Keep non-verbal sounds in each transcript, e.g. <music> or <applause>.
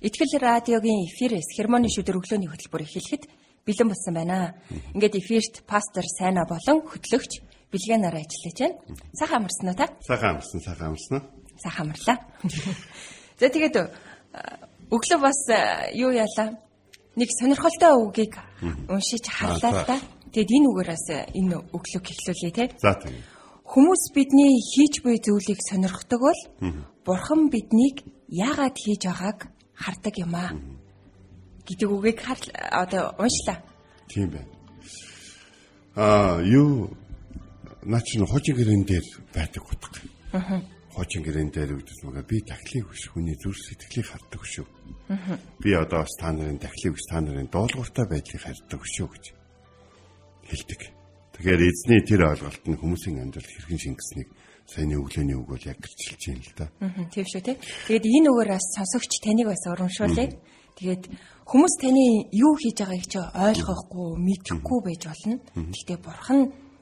Итгэл радиогийн эфирээс хермоны шүдэр өглөөний хөтөлбөр эхлэхэд бэлэн болсон байна. Ингээд эфирт пастор Сайна болон хөтлөгч бэлгэнаар ажиллаж байна. Сайхан амарсан уу та? Сайхан амарсан, сайхан амарсан. Сайхан амарлаа. За тэгээд өглөө бас юу яалаа? Нэг сонирхолтой үгийг уншиж харлаа та. Тэгэд энэ үгээрээс энэ өглөөг эхлүүлье те. За тийм. Хүмүүс бидний хийж буй зүйлийг сонирхдог бол Бурхан биднийг яагаад хийж байгааг хардаг юм аа гэдэг үгийг одоо уншлаа. Тийм байна. Аа юу наач нь хожиг гэрэн дээр байдаг утга. Аа. Хожиг гэрэн дээр үгдсэн байгаа би дахлыг биш хүний зүрх сэтгэлийг хардаг шүү. Аа. Би одоо та нарын дахлыг биш та нарын дуулууртай байдлыг хардаг шүү гэж хэлдэг. Тэгэхээр эзний тэр ойлголт нь хүмүүсийн амьдрал хэрхэн шингэснийг саяны өглөөний үг бол яг гэрчилж юм л да. Аа тийм шүү тий. Тэгээд энэ үгээрээс сонсогч таныг бас урамшуулъя. Тэгээд хүмүүс таны юу хийж байгааг чи ойлгохгүй, мэдэхгүй байж болно. Гэхдээ бурхан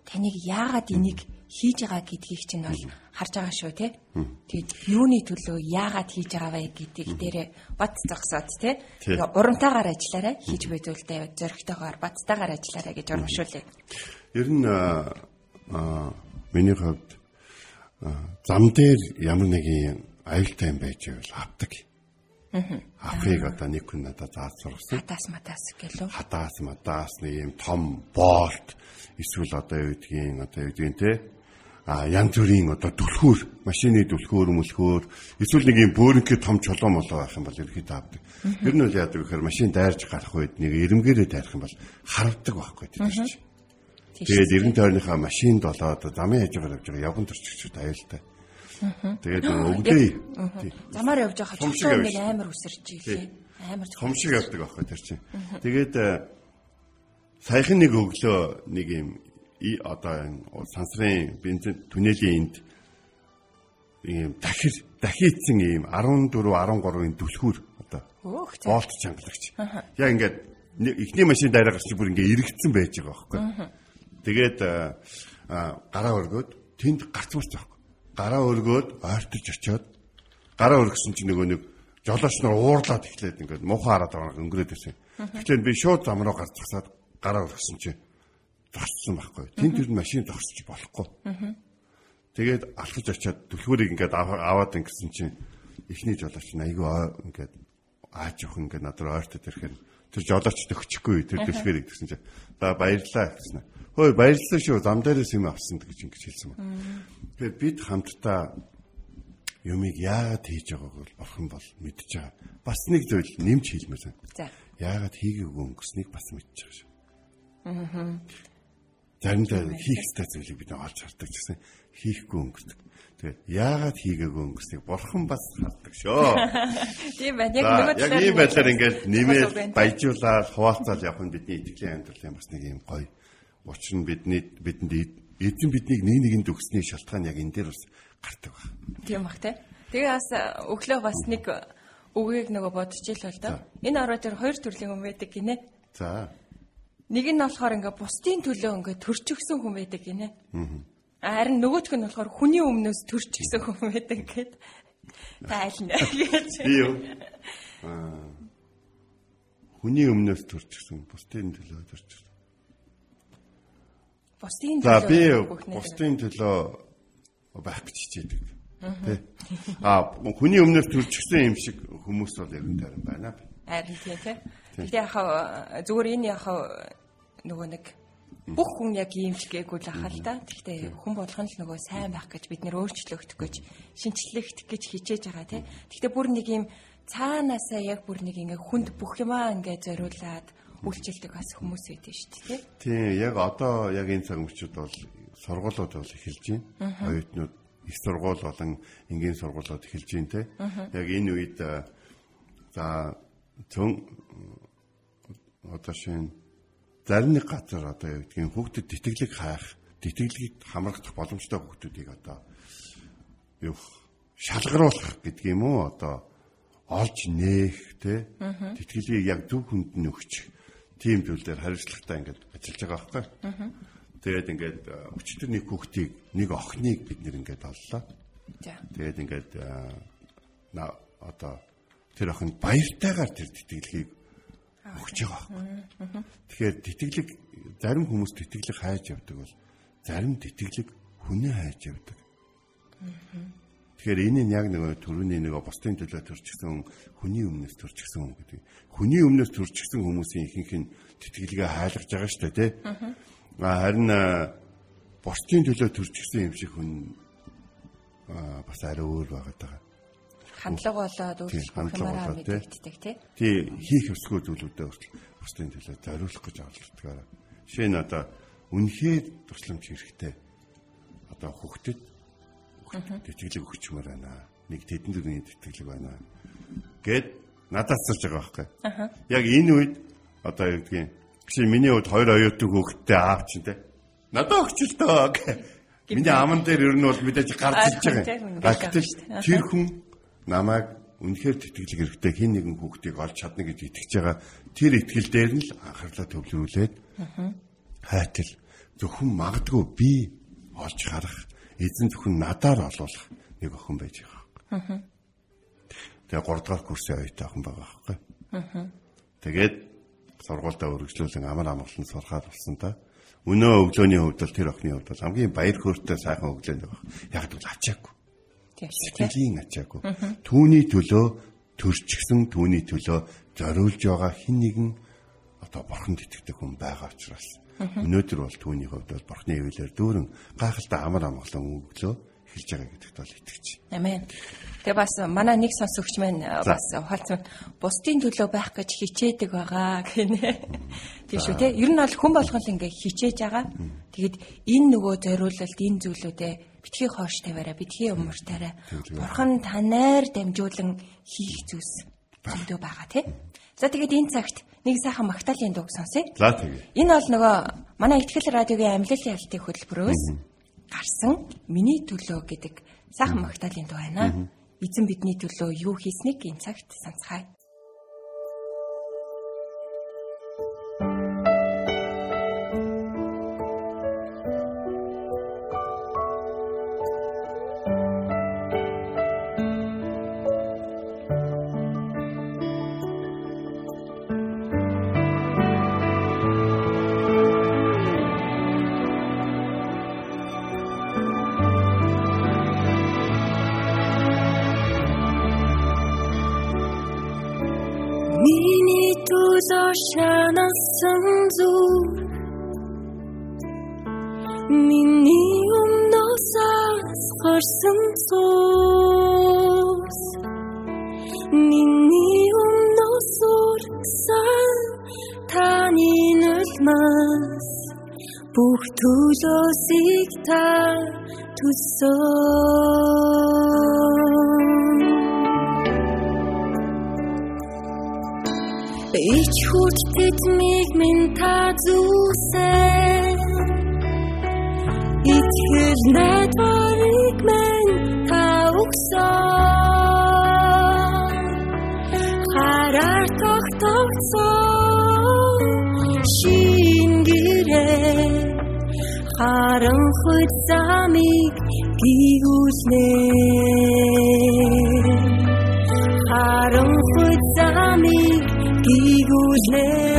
таныг яагаад энийг хийж байгаа гэдгийг чинь бол харж байгаа шүү тий. Тэгээд юуны төлөө яагаад хийж байгаа вэ гэдгийг дээрээ бат зогсоод тий. Тэгээд урамтайгаар ажиллаарай. Хийж зүйлдээ зөрөгтэйгээр баттайгаар ажиллаарай гэж урамшуулъя. Ер нь аа миний хувьд зам дээр ямар нэгэн аюултай юм байж байвал авдаг. Авахыг одоо нэг хүн надад зааж сургасан. Хатаас матаас гэлөө. Хатаас матаас нэг юм том болт эсвэл одоо юу гэдгийг одоо юу гэдгийг те а янз бүрийн одоо түлхүүр машины түлхүүр мөлхөөр эсвэл нэг юм бөөрөнхий том чулуун молоо байх юм бол ерөөхдөө авдаг. Тэр нь үл яадаг гэхээр машин дайрж гарах үед нэг эрэмгээрээ дайрах юм бол харавдаг байхгүй тийм ч. Тэгээд эргэн тойрныхаа машинд болоод замын хажуугаар явж байгаа явган төрчгчүүд аюултай. Тэгээд өвдөй. Замаар явж байгаа чулуу нэг амар үсэрч ийлээ. Амар том шиг явдаг байхгүй тэр чинь. Тэгээд э, саяхан нэг өглөө нэг юм одоо сансрын бензин түнэлийн энд ийм дахир дахиидсан ийм 14 13-ын түлхүүр одоо болт чангалагч. Яг ингээд эхний машин дайраа гарч бүр ингээ эргэцсэн байж байгаа байхгүй. Тэгээд гараа өргөөд тэнд гарцмарч байхгүй. Гараа өргөөд ойртож очиод гараа өргөсөн чинь нөгөө нэг жолооч нар уурлаад эхлээд ингээд муухай хараад байгаа өнгөрөөд ирсэн. Тэгэхээр би шууд зам руу гарцсаад гараа өргөсөн чинь зогссон байхгүй. Тэнд тэр машин зогсож болохгүй. Тэгээд алхаж очиад түлхүүрийг ингээд аваад ингэсэн чинь эхний жолооч нь айгүй ингээд ааж явах ингээд надад ойртод ирэхээр тэр жолооч төгчихгүй тэр түлхүүрийг гэсэн чинь за баярлалаа гэсэн. Хөөе баярлалаа шүү. Зам дээрээс юм авсан гэж ингэж хэлсэн байна. Тэгээд бид хамтдаа юмыг яагаад хийж байгааг бол бурхан бол мэдж байгаа. Бас нэг зүйл нэмж хэлмээр байна. За. Яагаад хийгээгүй өнгөснийг бас мэдж байгаа шүү. Аа. Заримдаа хийх ёстой зүйлийг бид олж хардаг гэсэн хийхгүй өнгөсдөг. Тэгээд яагаад хийгээгүй өнгөснийг бурхан бас хардаг шүү. <laughs> Тийм байна. Яг нөгөө талаар яг ийм байдлаар ингээд нэмээд баяжуулаад хуваалцаад явах нь бидний итгэлийн амьдралын бас нэг юм гоё Учир нь бидний бидэнд эзэн биднийг нэг нэгэнд өгсөний шалтгаан яг энэ дээр бас гардаг байна. Тийм бах те. Тэгээ бас өглөө бас нэг үгийг нөгөө бодож ил бол доо. Энэ ороо дээр хоёр төрлийн хүн байдаг гинэ. За. Нэг нь болохоор ингээ бусдын төлөө ингээ төрчихсөн хүн байдаг гинэ. Аа. Харин нөгөөх нь болохоор хүний өмнөөс төрчихсөн хүн байдаг гэд. Та аль нь гэж. Би юу? Аа. Хүний өмнөөс төрчихсөн, бусдын төлөө төрчихсөн. Бусдын төлөө. За би бусдын төлөө байх гэж хичээдэг. Тэ. А хүний өмнөөс төрчихсөн юм шиг хүмүүс бол ер нь тайран байна. Харин тийм тий. Гэтэ яхаа зүгээр энэ яхаа нөгөө нэг бүх хүн яг ийм ч гээгүй л ахал та. Гэхдээ хүн болгон л нөгөө сайн байх гэж бид нэр өөрчлөгдөх гэж шинчлэгдэх гэж хичээж байгаа тий. Гэхдээ бүр нэг ийм цаанаасаа яг бүр нэг ингээ хүнд бүх юмаа ингээ зориулаад үйлчилдэг бас хүмүүс байдаг шүү дээ тий. яг одоо яг энэ цаг мөчид бол сургуулиуд бол эхэлж байна. Оюутнууд их сургууль болон энгийн сургуулиуд эхэлж байна те. Яг энэ үед за зөв одоо шинэ зарим нэг газар одоо юу гэдгийг хүүхдэд тэтгэлэг хаах, тэтгэлгийг хамрагдах боломжтой хүүхдүүдийг одоо юу шалгаруулах гэдэг юм уу одоо олж нээх те тэтгэлгийг яг зөв хүнд нь өгч тийм зүйл дээр хариуцлагатай ингээд ажиллаж байгаа байхгүй. Тэгээд ингээд өчтөр нэг хүүхдийг нэг охиныг бид нэр ингээд оллоо. Тэгээд ингээд одоо тэр охин баяртайгаар тэр тэтгэлгийг өгч байгаа байхгүй. Тэгэхээр тэтгэлэг зарим хүмүүс тэтгэлэг хайж явдаг бол зарим тэтгэлэг хүнээ хайж явдаг. Тэгэхээр энэ нь яг нэг төрөний нэг бусдын төлөө төрчихсөн хүний өмнөөс төрчихсөн хүн гэдэг. Хүний өмнөөс төрчихсөн хүмүүсийн ихэнх нь тэтгэлгээ хайлгаж байгаа шүү дээ, тий. Харин бусдын төлөө төрчихсөн юм шиг хүн бас арай өөр байгаад байгаа хандлага болоод өөрчлөх юмараа мэдэгддэг тий. Тий хийх ёсгүй зүйлүүдэд хүртэл бусдын төлөө зориулах гэж оролддог. Жишээ нь одоо үнэхээр тусламж хэрэгтэй. Одоо хүүхдэд тэтгэлэг өгчмөр байна. Нэг тэдэн төрлийн тэтгэлэг байна. Гэт надаас зарж байгаа байхгүй. Яг энэ үед одоо юу гэдгийг чи миний хувьд хоёр оюутан хүүхэдтэй аав чинь те. Надад өгч л дөө. Миний аман дээр ер нь бол мэдээж гарч ирж байгаа. Гэтэл тэр хүн намайг үнэхээр тэтгэлэг хэрэгтэй хин нэгэн хүүхдийг олж чадна гэж итгэж байгаа тэр итгэл дээр нь л анхаарлаа төвлөрүүлээд хайтал зөвхөн магадгүй би олж харах эзэн зөвхөн надаар олуулах нэг охин байж байгаа. Тэгээ 3 дахь курсын оюутан охин байгаа байхгүй. Тэгээд сургуультай өргөжлүүлэн амар амгалан сурахаар болсон та. Өнөө өглөөний хувьд л тэр охины хувьд бол хамгийн баяр хөөртэй сайхан өглөөний баг. Яг л ачаагүй сэтгэлийн ачаагүй. Түүний төлөө төрчихсөн түүний төлөө зориулж байгаа хин нэгэн одоо бурханд итгэдэг хүн байгаа учраас өнөөдөр бол түүний хувьд бол бурхны хөвлөөр дүүрэн гайхалтай амар амгалан өглөө хэлж байгаа гэдэгт бол итгэж. Амен. Тэгээ бас манай нэг сонсогч маань бас хаалцсан бусдын төлөө байх гэж хичээдэг байгаа <laughs> гинэ. Тийм шүү те. Ер нь бол хүн болгол ингээ хичээж байгаа. Тэгэд энэ нөгөө зориулалт энэ зүйлүүдээ битгий хоош тавиараа битгий умартаараа бурхан танаар дамжуулан хийх зүйлс зөндөө байгаа тий. За тэгээд энэ цагт нэг сайхан магтаалын дуу сонсъё. За тэгье. Энэ бол нөгөө манай ихтгэл радиогийн амлалын ялтын хөтөлбөрөөс гарсан миний төлөө гэдэг сайхан магтаалын дуу байна. Эзэн бидний төлөө юу хийснийг энэ цагт санацгаая. Найдварыг мэн та өгсөн Хараар тогтогцсон шингэрээ Харанхуй замыг гүйгүүлнэ Харанхуй замыг гүйгүүлнэ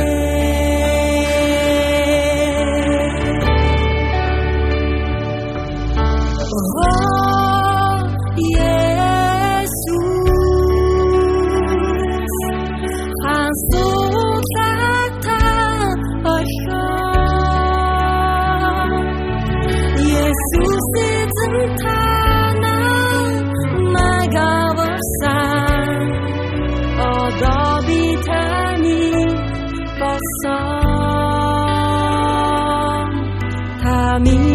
mí.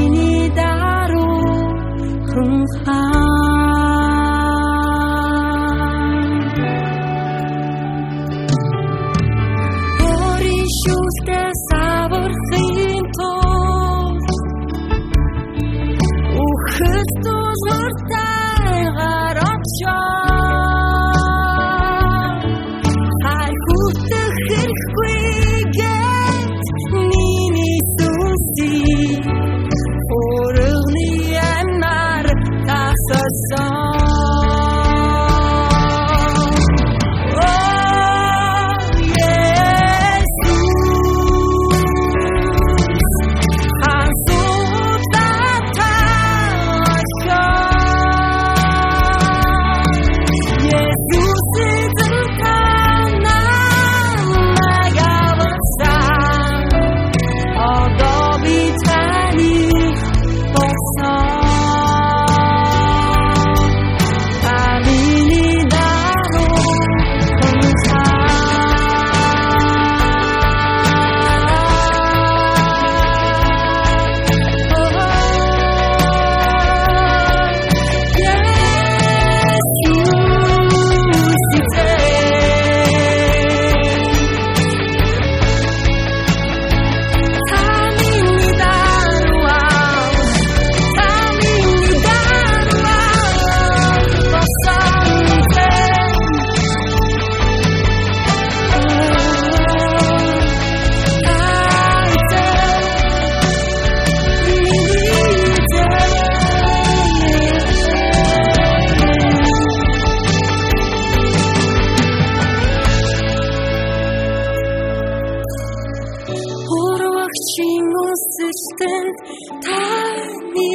шин өсөлтөнд таны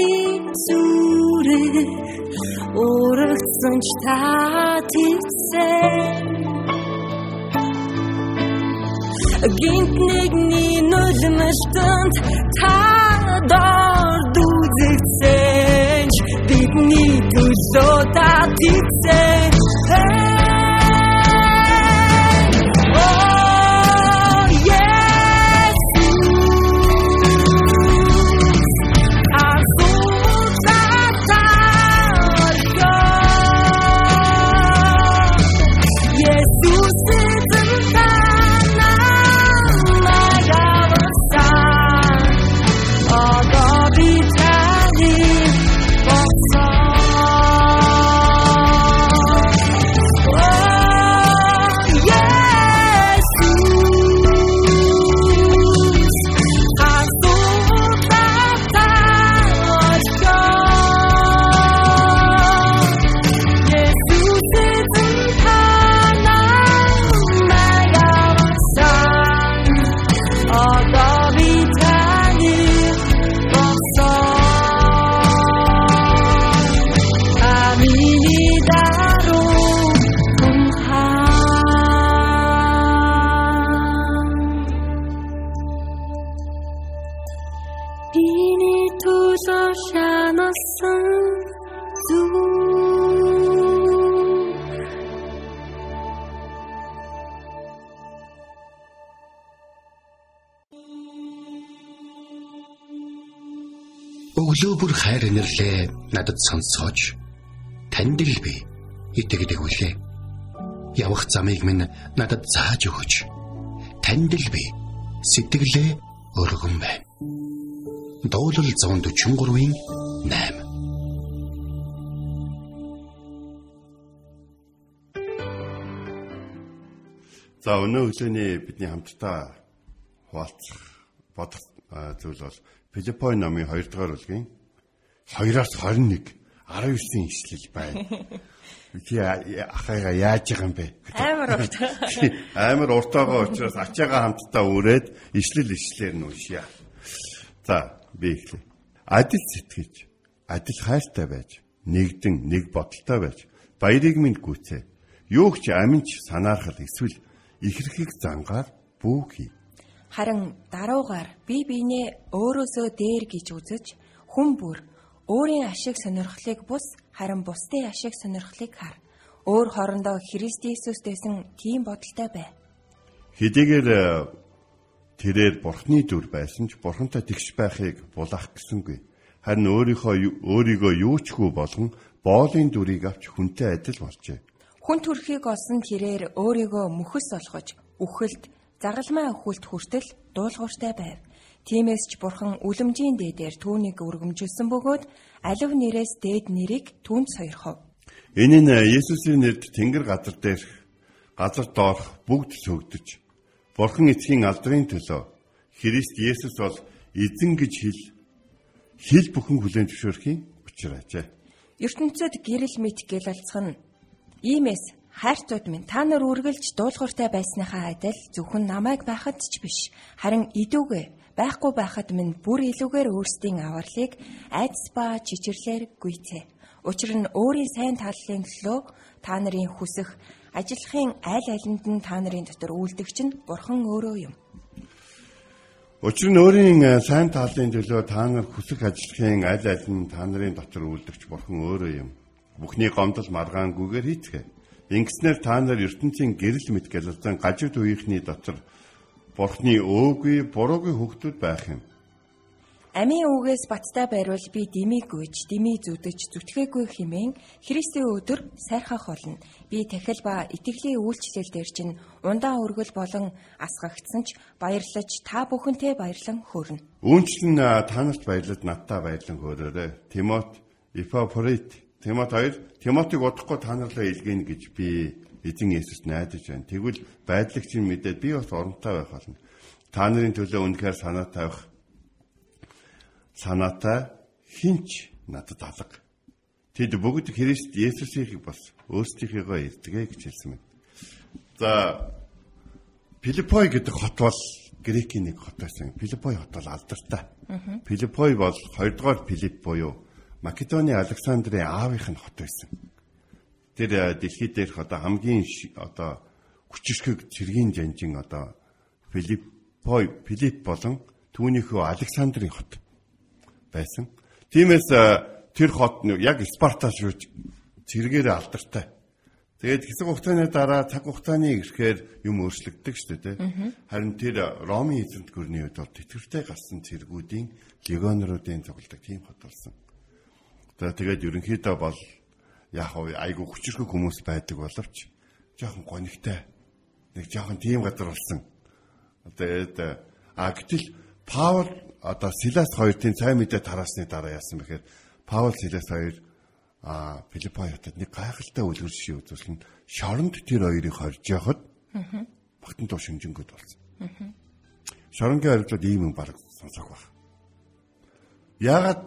зүрээ урагцсан ч та тийцээ гинт нэгний нулимэлтэнд та дор дүүзэгсэн бидний төлөө та тийцээ хайр инэрлээ надад сонсоож танд л би итгэдэг үлээ. Явах замыг минь надад зааж өгөөч. Танд л би сэтгэлээ өргөн байна. Дуулал 143-ийн 8 За өнөө өглөөний бидний хамтдаа хуваалцах бодох зүйл бол Филиппой номын 2 дугаар бүлгийн 2-аас 21 19-ийн ишлэл байна. Чи <laughs> ахыгаа яаж байгаа юм бэ? Амар урт. Амар уртаага учраас ачаагаа хамтдаа үрээд ишлэл ишлэлээр нь уншия. За би эхлэе. Адил сэтгэж, адил хайртай байж, нэгдэн нэг бодолтой байж, баярыг минь гүйцээ. Юу ч аминч санаархал эсвэл ихэрхийг зангаар бүү хий Харин даруугаар бие биенээ өөрөөсөө дээр гэж үзэж хүн бүр өөрийн ашиг сонирхлыг бус харин бусдын ашиг сонирхлыг хар. Өөр хоорондоо Христ Иесустэйсэн тийм бодолтой бай. Хэдийгээр э, тэрээр Бурхны дүр байсан ч Бурхантай тэгш байхыг булаах гэсэнгүй. Харин өөрийнхөө өөрийгөө юучгүй болгон боолын дүрийг авч хүнтэй адил болжээ. Хүн төрхийг олсон тэрээр өөрийгөө мөхөс олгож, үхэлд загалмай өхөлт хүртэл дуулууртай байв. Тиймээс ч бурхан үлэмжийн дээдээр түүнийг өргөмжилсөн бөгөөд алив нэрээс дээд нэрийг түүнд сойрхов. Энэ нь Есүсийн нэрд тэнгэр газар дээрх газар доорх бүгд сөгдөж бурхан эцгийн алдрын төлөө Христ Есүс бол эзэн гэж хэл хэл бүхэн хүлээн зөвшөөрхийн учир ажээ. ертөнцид гэрэл мэт гэлэлцэх нь иймээс Хайрцууд минь та нар үргэлж дуулууртай байсныхаа адил зөвхөн намайг байхад ч биш харин идүүгээ байхгүй байхад минь бүр илүүгээр өөрсдийн авралыг айдас ба чичирлэр гүйцээ. Учир нь өөрийн сайн таллын төлөө та нарын хүсэх ажиллахын аль алинд нь та нарын дотор үйлдэгч нь бурхан өөрөө юм. Учир нь өөрийн э, сайн талын төлөө та нар хүсэх ажиллахын аль аль нь та нарын дотор үйлдэгч бурхан өөрөө юм. Бүхний гомдол маргаангүйгээр хийцгээе. Ингэснээр та нар ертөнцийн гэрэл мэт гэлэлзэн гажид үеийнхний дотор Бурхны өөгүй буруугүй хөвгтүүд байх юм. Амийн үгээс баттай байрвал би димиг гүйж, дими зүдэж зүтгээгүй хэмээн Христийн өдөр сайрхах болно. Би тахил ба итгэлийн үйлчлэл дээр чинь ундаа өргөл болон асгагдсан ч баярлаж та бүхэнтэй баярлан хөрнө. Үүнчлэн та нарт баярлаж надтай баярлан хөөрөөрэй. Тимот, Ипафрит Тимот 2 Тимотиг удахгүй та нарлаа илгээнэ гэж би эзэн Есүс найдаж байна. Тэгвэл байдлагчийн мэдээд би бас оронтой байх болно. Та нарын төлөө үнэхээр санаа тавих санаатай хинч надад алга. Тэд бүгд Христ Есүсийг бас өөрсдийнхийгөө ирдэгэ гэж хэлсэн байна. За Филиппой гэдэг хот бол Грекийн нэг хот байсан. Филиппой хот бол алдартай. Филиппой бол 2 дугаар Филипп буюу Македоны Александрийн аавынх нь хот байсан. Тэр э, дэлхий дээрх одоо хамгийн одоо хүчирхэг цэргийн жанжин одоо Филиппой Филипп болон түүнийхөө Александрийн хот байсан. Тиймээс э, тэр хот яг Спартас шүү цэргээр алдартай. Тэгээд хэсэг хугацааны дараа цаг хугацааны ирэхээр юм өөрчлөгддөг шүү дээ. Харин тэр Ромын эзэнт гүрний үед бол тэтгэвртэй гарсан цэргүүдийн легионеруудын цугладаг тийм хот болсон. За тэгээд ерөнхийдөө бол яг айгу хүчрхэг хүмүүс байдаг боловч жоохон гонигтай нэг жоохон тийм газар болсон. Тэгээд а гэтэл Паул одоо Силас хоёрын цай мэдээ тараасны дараа яасан бэхээр Паул Силас хоёр а Филиппой хотод нэг гайхалтай үлгэр жишээ үзүүлсэн шоронд тэр хоёрыг хорж яхад багтан туу шимжэнгүүд болсон. Шоронгийн хариуцлаад ийм юм баг сонсох баг. Яагаад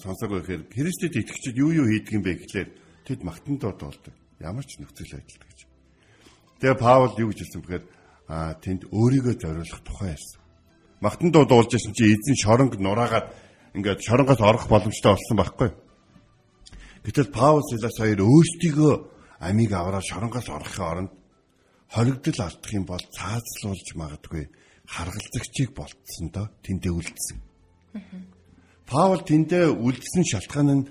сонсоогүй гэхээр Христэд итгэгчид юу юу хийдэг юм бэ гэхлээр тэд магтан доод болдог. Ямар ч нөхцөл байдал гэж. Тэгээ Паул юу гэж хэлсэн бэхээр тэнд өөрийгөө зориулах тухай ярьсан. Магтан дууд уулж ирсэн чи эзэн шоронг нураагаад ингээд шоронгоос орох боломжтой болсон байхгүй. Гэтэл Паул Силас хоёр өөрсдийгөө амийг аваад шоронгоос орохын оронд хоригдл алдах юм бол цаазлуулж магадгүй харгалзагчийг болтсондоо тэндээ үлдсэн. Паул тэндээ үлдсэн шалтгаан нь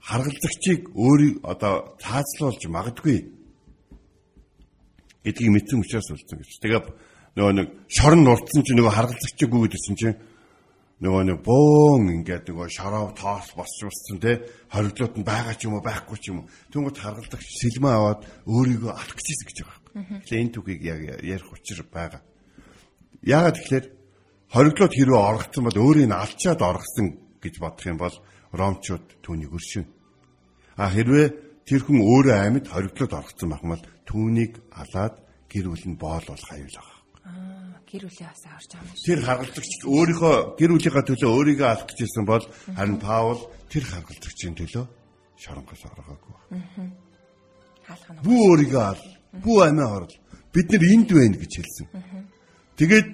харгалзагчийг өөрийг одоо цаазлуулж магадгүй гэдгийг мэдсэн учраас үлдсэн гэж. Тэгээ нөгөө нэг шорон нурцсан чинь нөгөө харгалзагчийг үгэдсэн чинь нөгөө нэг бөөн ингээд нөгөө шороо тоос босчулсан те хоригдлууд нь байгаа ч юм уу байхгүй ч юм уу түнгэд харгалзагч сэлмээ аваад өөрийгөө алах гэж гэж байгаа юм. Тэгэхээр энэ түүхийг яг ярих учир байгаа. Яагаад тэгэхээр хоригдлоод хэрвээ оргоцсон бол өөрийг нь алчаад оргосон гэж бодох юм бол ромчууд түүнийг өршин. А хэрвээ тэр хүн өөрөө амьд байх юм бол түүнийг алаад гэр бүл нь боол болох аюул байгаа. Аа гэр бүлээ бас аварч байгаа юм шиг. Тэр харгалзагч өөрийнхөө гэр бүлийнхаа төлөө өөрийгөө алах гэж ирсэн бол харин Паул тэр харгалзагчийн төлөө шоронгоос оргоогүй. Аа. Хаалх нь. Бүү өөрийгөө ал. Бүү амиа орл. Бид нар энд байна гэж хэлсэн. Тэгээд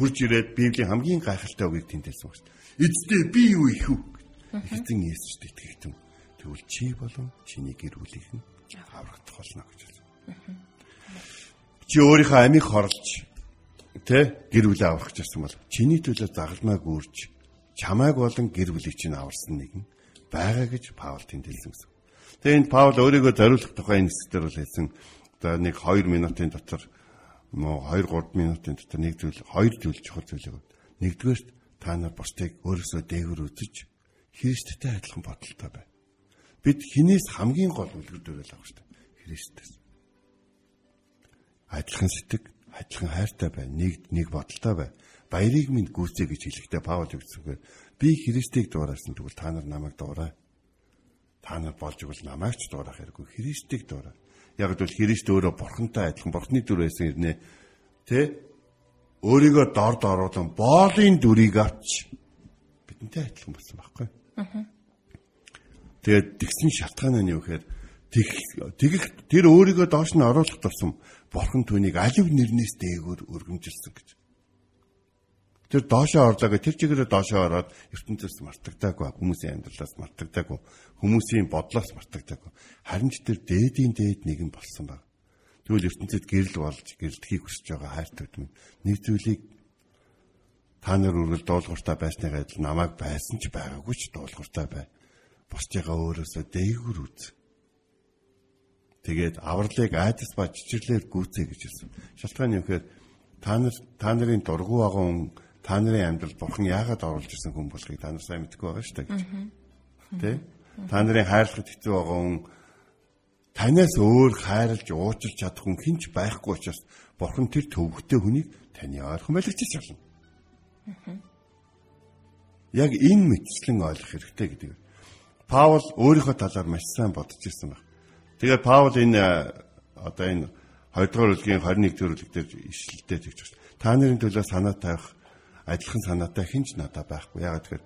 хурж ирээд Библийн хамгийн гайхалтай үгийг тэндэсэн байна шүү дээ. Эцдээ би юу их үү? Эзэн Есүст итгэгдэн. Тэгвэл чи болон чиний гэр бүлийнх нь аврагдах болно гэж хэлсэн. Чи өөрийнхөө амийг хорлж тэ гэр бүлээ аврах гэсэн бол чиний төлөө загалмайг үрж чамайг болон гэр бүлийг чинь аварсан нэгэн байгаа гэж Паул тэмдэглэсэн гэсэн. Тэгээ энд Паул өөрийгөө зориулах тухай энэ хэсгээр бол хэлсэн. За нэг 2 минутын дотор мөн 2 3 минутын дотор нэг зүйл хоёр зүйл чухал зүйл өгöd. Нэгдүгээрт та нар бусдыг өөрөөсөө дээгүр үзэж Христтэй адилхан бодолтой бай. Бид хинээс хамгийн гол үлгэр дуурайл авах хэрэгтэй. Христэс. Адилхан сэтгэг, адилхан хайртай бай, нэг нэг бодолтой бай. Баярыг минь гүйцээ гэж хэлэхдээ Паул өгсөөр би Христийг дуурайсан тэгвэл та нар намайг дуурай. Та нар болж игэл намайг ч дуурайх хэрэггүй. Христийг дуурай. Яг л Христ өөрөө бурхантай адилхан бурхны дүр байсан ирнэ. Тэ? Өөрийгөө дорд оруулан боолын дүрийг авч бидэнтэй адилхан болсон байхгүй. Тэгээд тэгсэн шалтгаан нь юу гэхээр тэгэх тэр өөрийгөө доош нь оруулах тусам бурхан түүнийг алив нэрнээс дээгүүр өргөмжилсөн гэж. Тэр доошоо орлоо гэх тэр чигээрээ доошоо ороод ертөнцөөс мартагдаагүй хүмүүсийн амьдралаас мартагдаагүй хүмүүсийн бодлоос мартагдаагүй харин ч тэр дээдийн дээд нэгэн болсон баг. Тэгвэл ертөнцид гэрэл болж гэрэлтхийг хүсэж байгаа хайртагд минь нэг зүйлийг та нар үргэлж дуулууртай байсны адил намайг байсан ч байгаагүй ч дуулууртай бай. Босчгаа өөрөөсөө дээгүр үз. Тэгээд авралыг айдас ба чичирлээр гүйцээ гэж хэлсэн. Шалтгаан юм гэхээр та нар та нарын дургу агуун та нарын амьдрал бурхан яагаад оруулж ирсэн хүн болохыг та нар сайн мэдгүй байгаа шүү дээ гэж. Тэ? Та нарын хайрлахад хэцүү байгаа хүн танаас өөр хайрлж уучлж чадах хүн хинч байхгүй учраас бурхан тэр төвөгтэй хүнийг таны ойрхон байлгачиж болно. Яг энэ мэтчлэн ойлгох хэрэгтэй гэдэг. Паул өөрийнхөө талаар маш сайн бодож ирсэн байна. Тэгээд Паул энэ одоо энэ 2 дугаар бүлгийн 21 дугаар бүлэг дээр ишлэлтэй тэгж байна. Та нарын төлөө санаа тавих адилхан санаатай хинч надад байхгүй. Ягаад тэгэхээр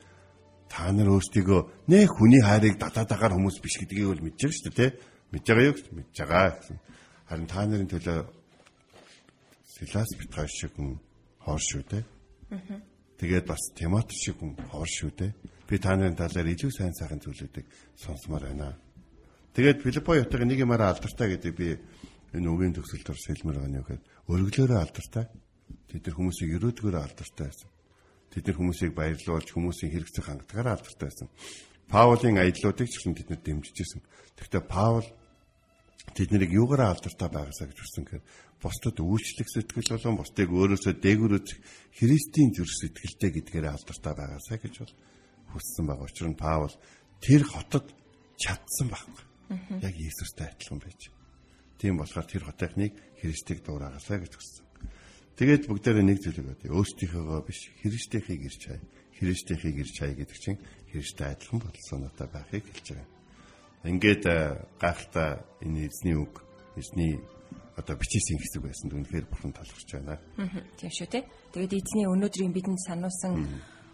та нар өөрсдийгөө нэ хүний хайрыг дадаадагаар хүмүүс биш гэдгийг бол мэдж байгаа шүү дээ, тэ? Мэдж байгаа юу мэдж байгаа гэсэн. Харин та нарын төлөө Силас Петрос шиг хүн хоор шүү дээ. Тэгээд бас Тимот шиг хүн хоор шүү дээ. Би та нарын талаар илүү сайн сайхан зүйлүүдийг сонсомоор байна. Тэгээд Филиппо ятаг нэг юмараа алдартай гэдэг би энэ үгийн төгсөлтөөр сэлмэр байгаа нь юу гэхээр өргөлөөрөө алдартай. Тэд нар хүмүүсийг өрөөдгөөрөө алдартай байсан. Тэд нар хүмүүсийг баярлуулж хүмүүсийн хэрэгцээ хангадагаараа алдартай байсан. Паулын аяллуудыг ч гэсэн тэд нар дэмжижсэн. Тэгэхдээ Паул тэднийг юугаараа алдартай байгаасаа гэж үсэн гэхээр бусдад үйлчлэх сэтгэл болон бусдыг өөрөөсөө дээгүүр үзэх Христийн зүрх сэтгэлтэй гэдгээр алдартай байгаасаа гэж бол хүссэн байгаа. Учир нь Паул тэр хотод чадсан байхгүй. Яг Иесустай адилхан байж. Тийм болохоор тэр хотынхныг Христийг дуурайгаасаа гэж хүссэн. Тэгээд бүгдээрээ нэг зүйлийг бодъё. Өөрсдийнхөөгөө биш, Христийнхийг ирж хай. Христийнхийг ирж хай гэдэг чинь Христтэй адилхан бодол санаатай байхыг хэлж байгаа. Ингээд гайхалтай энэ эзний үг, эзний одоо бичээсийн хэсэг байсан үнэхээр бурхан талархж байна. Тийм шүү те. Тэгээд эзний өнөөдрийн бидэнд сануулсан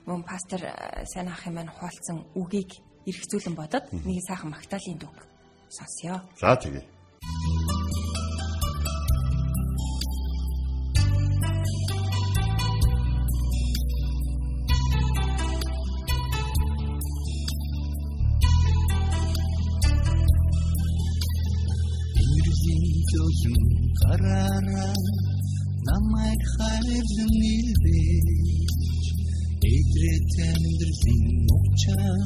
мөн пастор сайн ах юм маань хуалцсан үгийг эргцүүлэн бодоод нэг сайхан магтаалын дүг сонсё. За тэгье. Намайг хайрлан нэлбэж эдрээ тэмдэрлэн мовчаа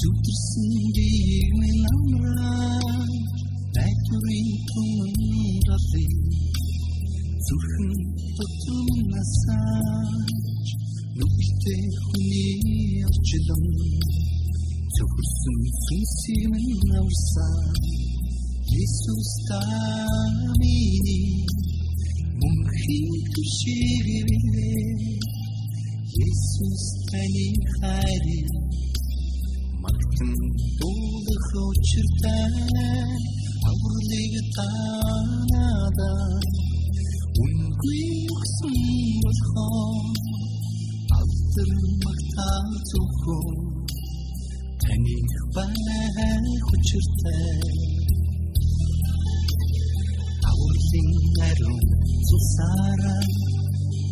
зүтэрсэн биег минь амраа дайтурын түмэндали зүрхэн дотор насаач нүгэлтэй хүний орчлон зөвхөрсөн сүнсийг минь авсан Jesus tamini mungkin tushiribile Jesus tani hari magtın dolu xochirtan avurlig tanada unгүй өгсөн болохоор автар магтаал зөвхөн таны бай хүчиртэй Singaron susara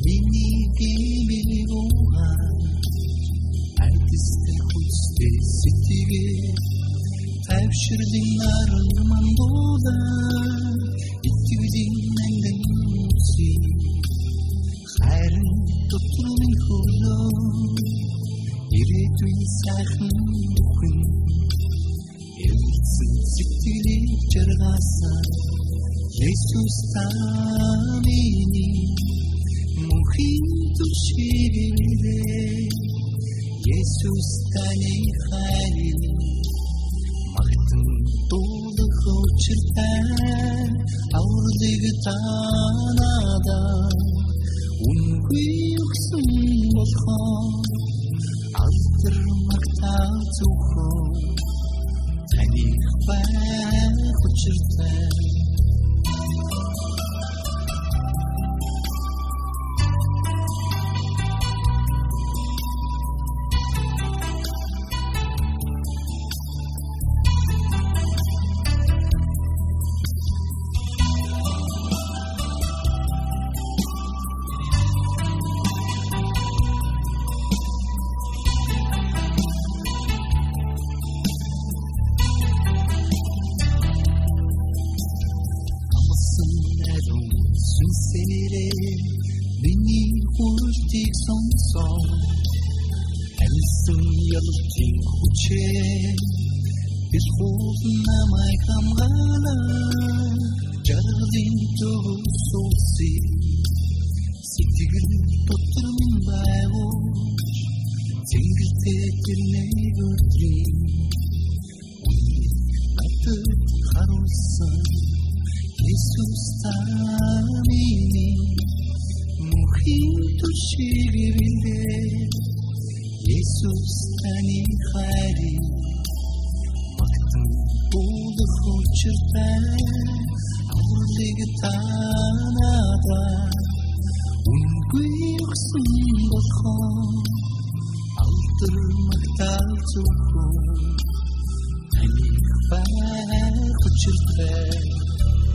Mini gimiluha Artiste huste sitige Tavşirdin narın mandola İttigdin nengen musi. Hayrın tutulun hulo İri sayхын бүхэн Элцэн сэтгэлийг жаргасан Jesus tamini muhin tushiride Jesus tani khali magtun tul khochirtan aurdig tanada unгүй өгсөн болохоор алтар магтаа зөвхөн таны бай хүчиртай Jesus таны хайр магтан дуулах учиртай Сэрээ миний хүртийг сонсоо. Элсэн ялтын хүчээ Бис хуулна намайг хамгаана Жаргалын төгсөөсі Сэтгэл дотрын байгуул Тэнгэртэй тэр нэг өрдрийн Үнэ хатар харуулсан авралыг танада. Үнгүй өгсөн болохоор автар магтаа зөвхөн таны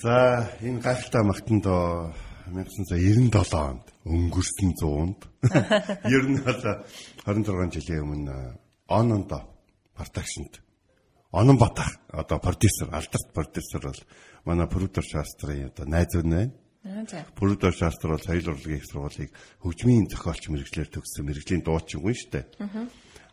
За энэ гайхалтай магтанд 1997 онд өнгөрсөн 100-нд ер нь бол 26 жилийн өмнө Онондо продакшнд Онон Батах одоо продюсер алдарт продюсер бол манай продюсер шаастрын одоо найз нь байна. Продюсер шаастр бол соёл урлагийн их сургуулийг хөгжмийн зохиолч мэрэгчлэр төгссөн мэрэгжлийн дуучин шүү дээ.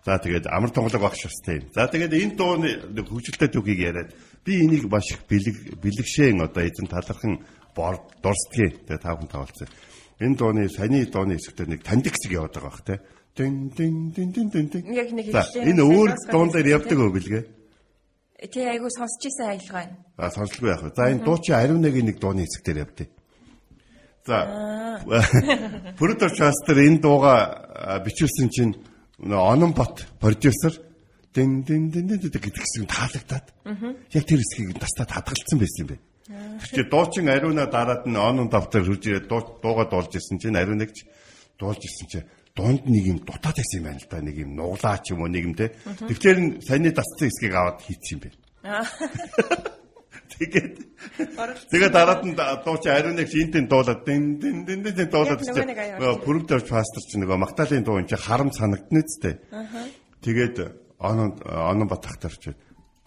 За тэгээд амар тонголог багш шастай юм. За тэгээд энэ дууны хөгжилтэй түүхийг яриад би энийг маш их бэлэг бэлэгшээн одоо эзэн талархан дурсдгийг тэгээд тав хүн тавалцсан. Энэ дууны саяны дууны хэсэгтээ нэг тандик хэсэг яваад байгаа бах те. Дин дин дин дин дин дин. Яг нэг хэллээ. Энэ өөр дуун дээр явдаг уу бэлгээ? Тэ айгу сонсч ийсэн аялгаа байна. А сонсолгүй яах вэ? За энэ дуучин ариун нэгийн нэг дууны хэсэг дээр явдээ. За. <laughs> Producer Chester энэ дууга бичүүлсэн чинь нөө Ононбот продюсер дин дин дин дин дин гэдэг хэсэг нь таалагдаад. Яг тэр хэсгийг тастад хадгалсан байсан юм бэ. Тэр чи дуучин ариуна дараад нь Онон давтар хурж ирээд дуу- дуугаа дуулж ирсэн чинь ариун нэгч дуулж ирсэн чинь дунд нэг юм дутаад байсан юм байна л да нэг юм нуглаа ч юм уу нэг юм те. Тэгэхээр нь саяны дасцсан хэсгийг аваад хийчих юм бэ. <laughs> Тэгээд тэгээд дараад нь дуучин ариун нэг шинтэн дуулаад дин дин дин дин дин дуулаад аяа нөгөө продюсер пастор чинь нөгөө Магдалины дуу энэ чинь харам санагдана үсттэй. Тэгээд онон онон батахтар чи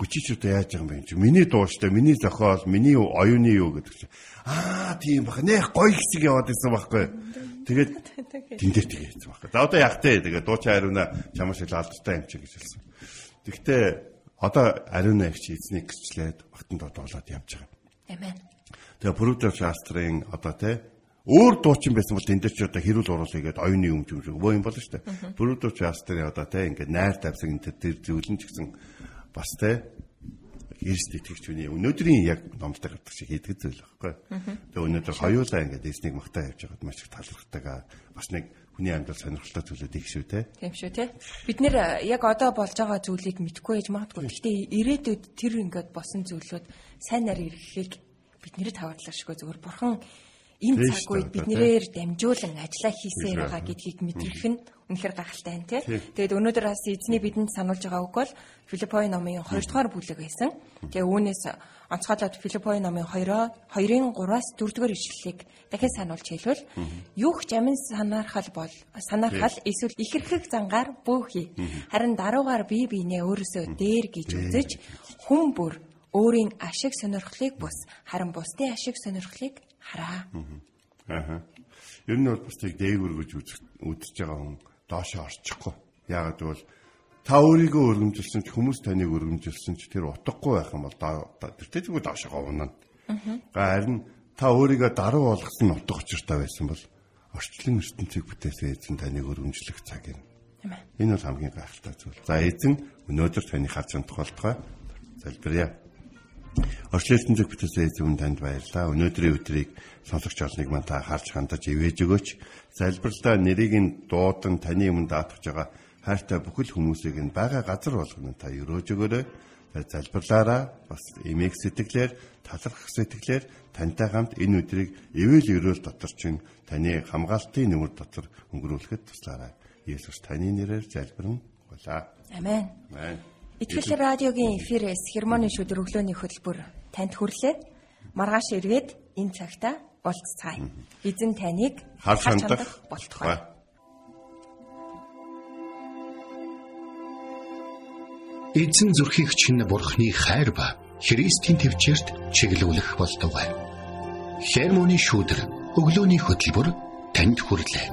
гүчичүүд яаж байгаа юм бэ? Чи миний дуу штэ миний зохиол миний оюуны юу гэдэг чи аа тийм бах. Нэх гоё хэсэг яваад исэн байхгүй тэгээд тэн дээр тэгээ хэлсэн байхгүй за одоо яг тээ тэгээд дуучин ариуна чамаас ил алдартай юм чи гэж хэлсэн. Тэгтээ одоо ариуна их чи эзнийг гिचлээд багтанд одоо болоод явж байгаа. Амен. Тэгээ продюсер шаастрын одоо те өөр дуучин байсан бол энэ дээр ч одоо хэрүүл уруулъя гэдэг оюуны юм юм шиг өвөө юм болно шүү дээ. Продюсер шаастрын одоо те ингээд найр тавьсан энэ тэр зөвлөн ч гэсэн бас те Христ итгэгч хүний өнөөдрийн яг номтой гардаг шиг хийдэг зүйл байхгүй. Тэгээ өнөөдөр хоёулаа ингээд эснийг магтаа явж байгаад маш их талархдаг. Бас нэг хүний амьдрал сонирхолтой зүйлүүд их шүү те. Тийм шүү те. Бид нэр яг одоо болж байгаа зүйлийг мэдгүй яж магадгүй. Гэхдээ ирээдүйд тэр ингээд босон зүйлүүд сайн нар ирэхийг бид нэрэд таваадлаа шгөө зөвөр бурхан ийм Тийм цаг үед бид нэрээр дамжуулан ажиллаа хийсээр байгаа гэдгийг мэдрэх нь үнэхээр гахалтай тий. Тийм. Тэгээд өнөөдөр бас эзний бидэнд сануулж байгаа үг бол Филиппой номын 2 дугаар бүлэг байсан. Тэгээ үүнээс онцгойлоод Филиппой номын 2-оо 2-ын 3-аас 4 дугаар ишлэлийг дахин сануулж хэлвэл юу ч амин санаархал бол санаархал эсвэл ихэрхэг зангаар бөөхий. Харин даруугаар бие биенээ өөрөөсөө дээр гэж үзэж хүн бүр өөрийн ашиг сонирхлыг бус харин бусдын ашиг сонирхлыг хараа. Аа. Ер нь бол бас тийг дээгүр гэж үзэж байгаа хүн доошоо орчихгүй. Яагаад гэвэл та өөрийгөө өргөмжилсэн ч хүмүүс таныг өргөмжилсэн ч тэр утгагүй байх юм бол тэртээ зүгээр доошоо унана. Харин та өөрийгөө даруй болгосон нь утга учиртай байсан бол орчлон ертөнцийг бүтээсэн эзэн таныг өргөмжлөх цаг юм. Энэ бол хамгийн гайхалтай зүйл. За эзэн өнөөдөр таны харж тухайлтгай залбирая. Орчлон ертөнцийг бүтээсэн эзэн танд баярлалаа. Өнөөдрийн өдрийг сонсогч олныг мань та харж хандаж ивэж өгөөч. Залбирлаа нэрийг нь дуудан таны өмнө даатгаж байгаа хайртай бүхэл хүмүүсийг нь байгаа газар болгоно та өрөөж өгөөрэй. За, Залбирлаараа бас эмээг сэтгэлээр талархах сэтгэлээр тантай хамт энэ өдрийг ивэл өрөөл дотор чинь таны хамгаалтын нэмэр дотор өнгөрүүлэхэд туслаарай. Есүс таны нэрээр залбирэн гуйлаа. Амен. Амен. Итгэл радиогийн эфирээс хермоны шүдэр өглөөний хөтөлбөр танд хүрлээ. Маргааш эргээд энэ цагта болцгаая. Эзэн таныг Харж хандах болтугай. Эзэн зүрхийг чинь бурхны хайр ба Христийн төвчөрт чиглүүлэх болтугай. Хермоны шүүдэр өглөөний хөтөлбөр танд хүрлээ.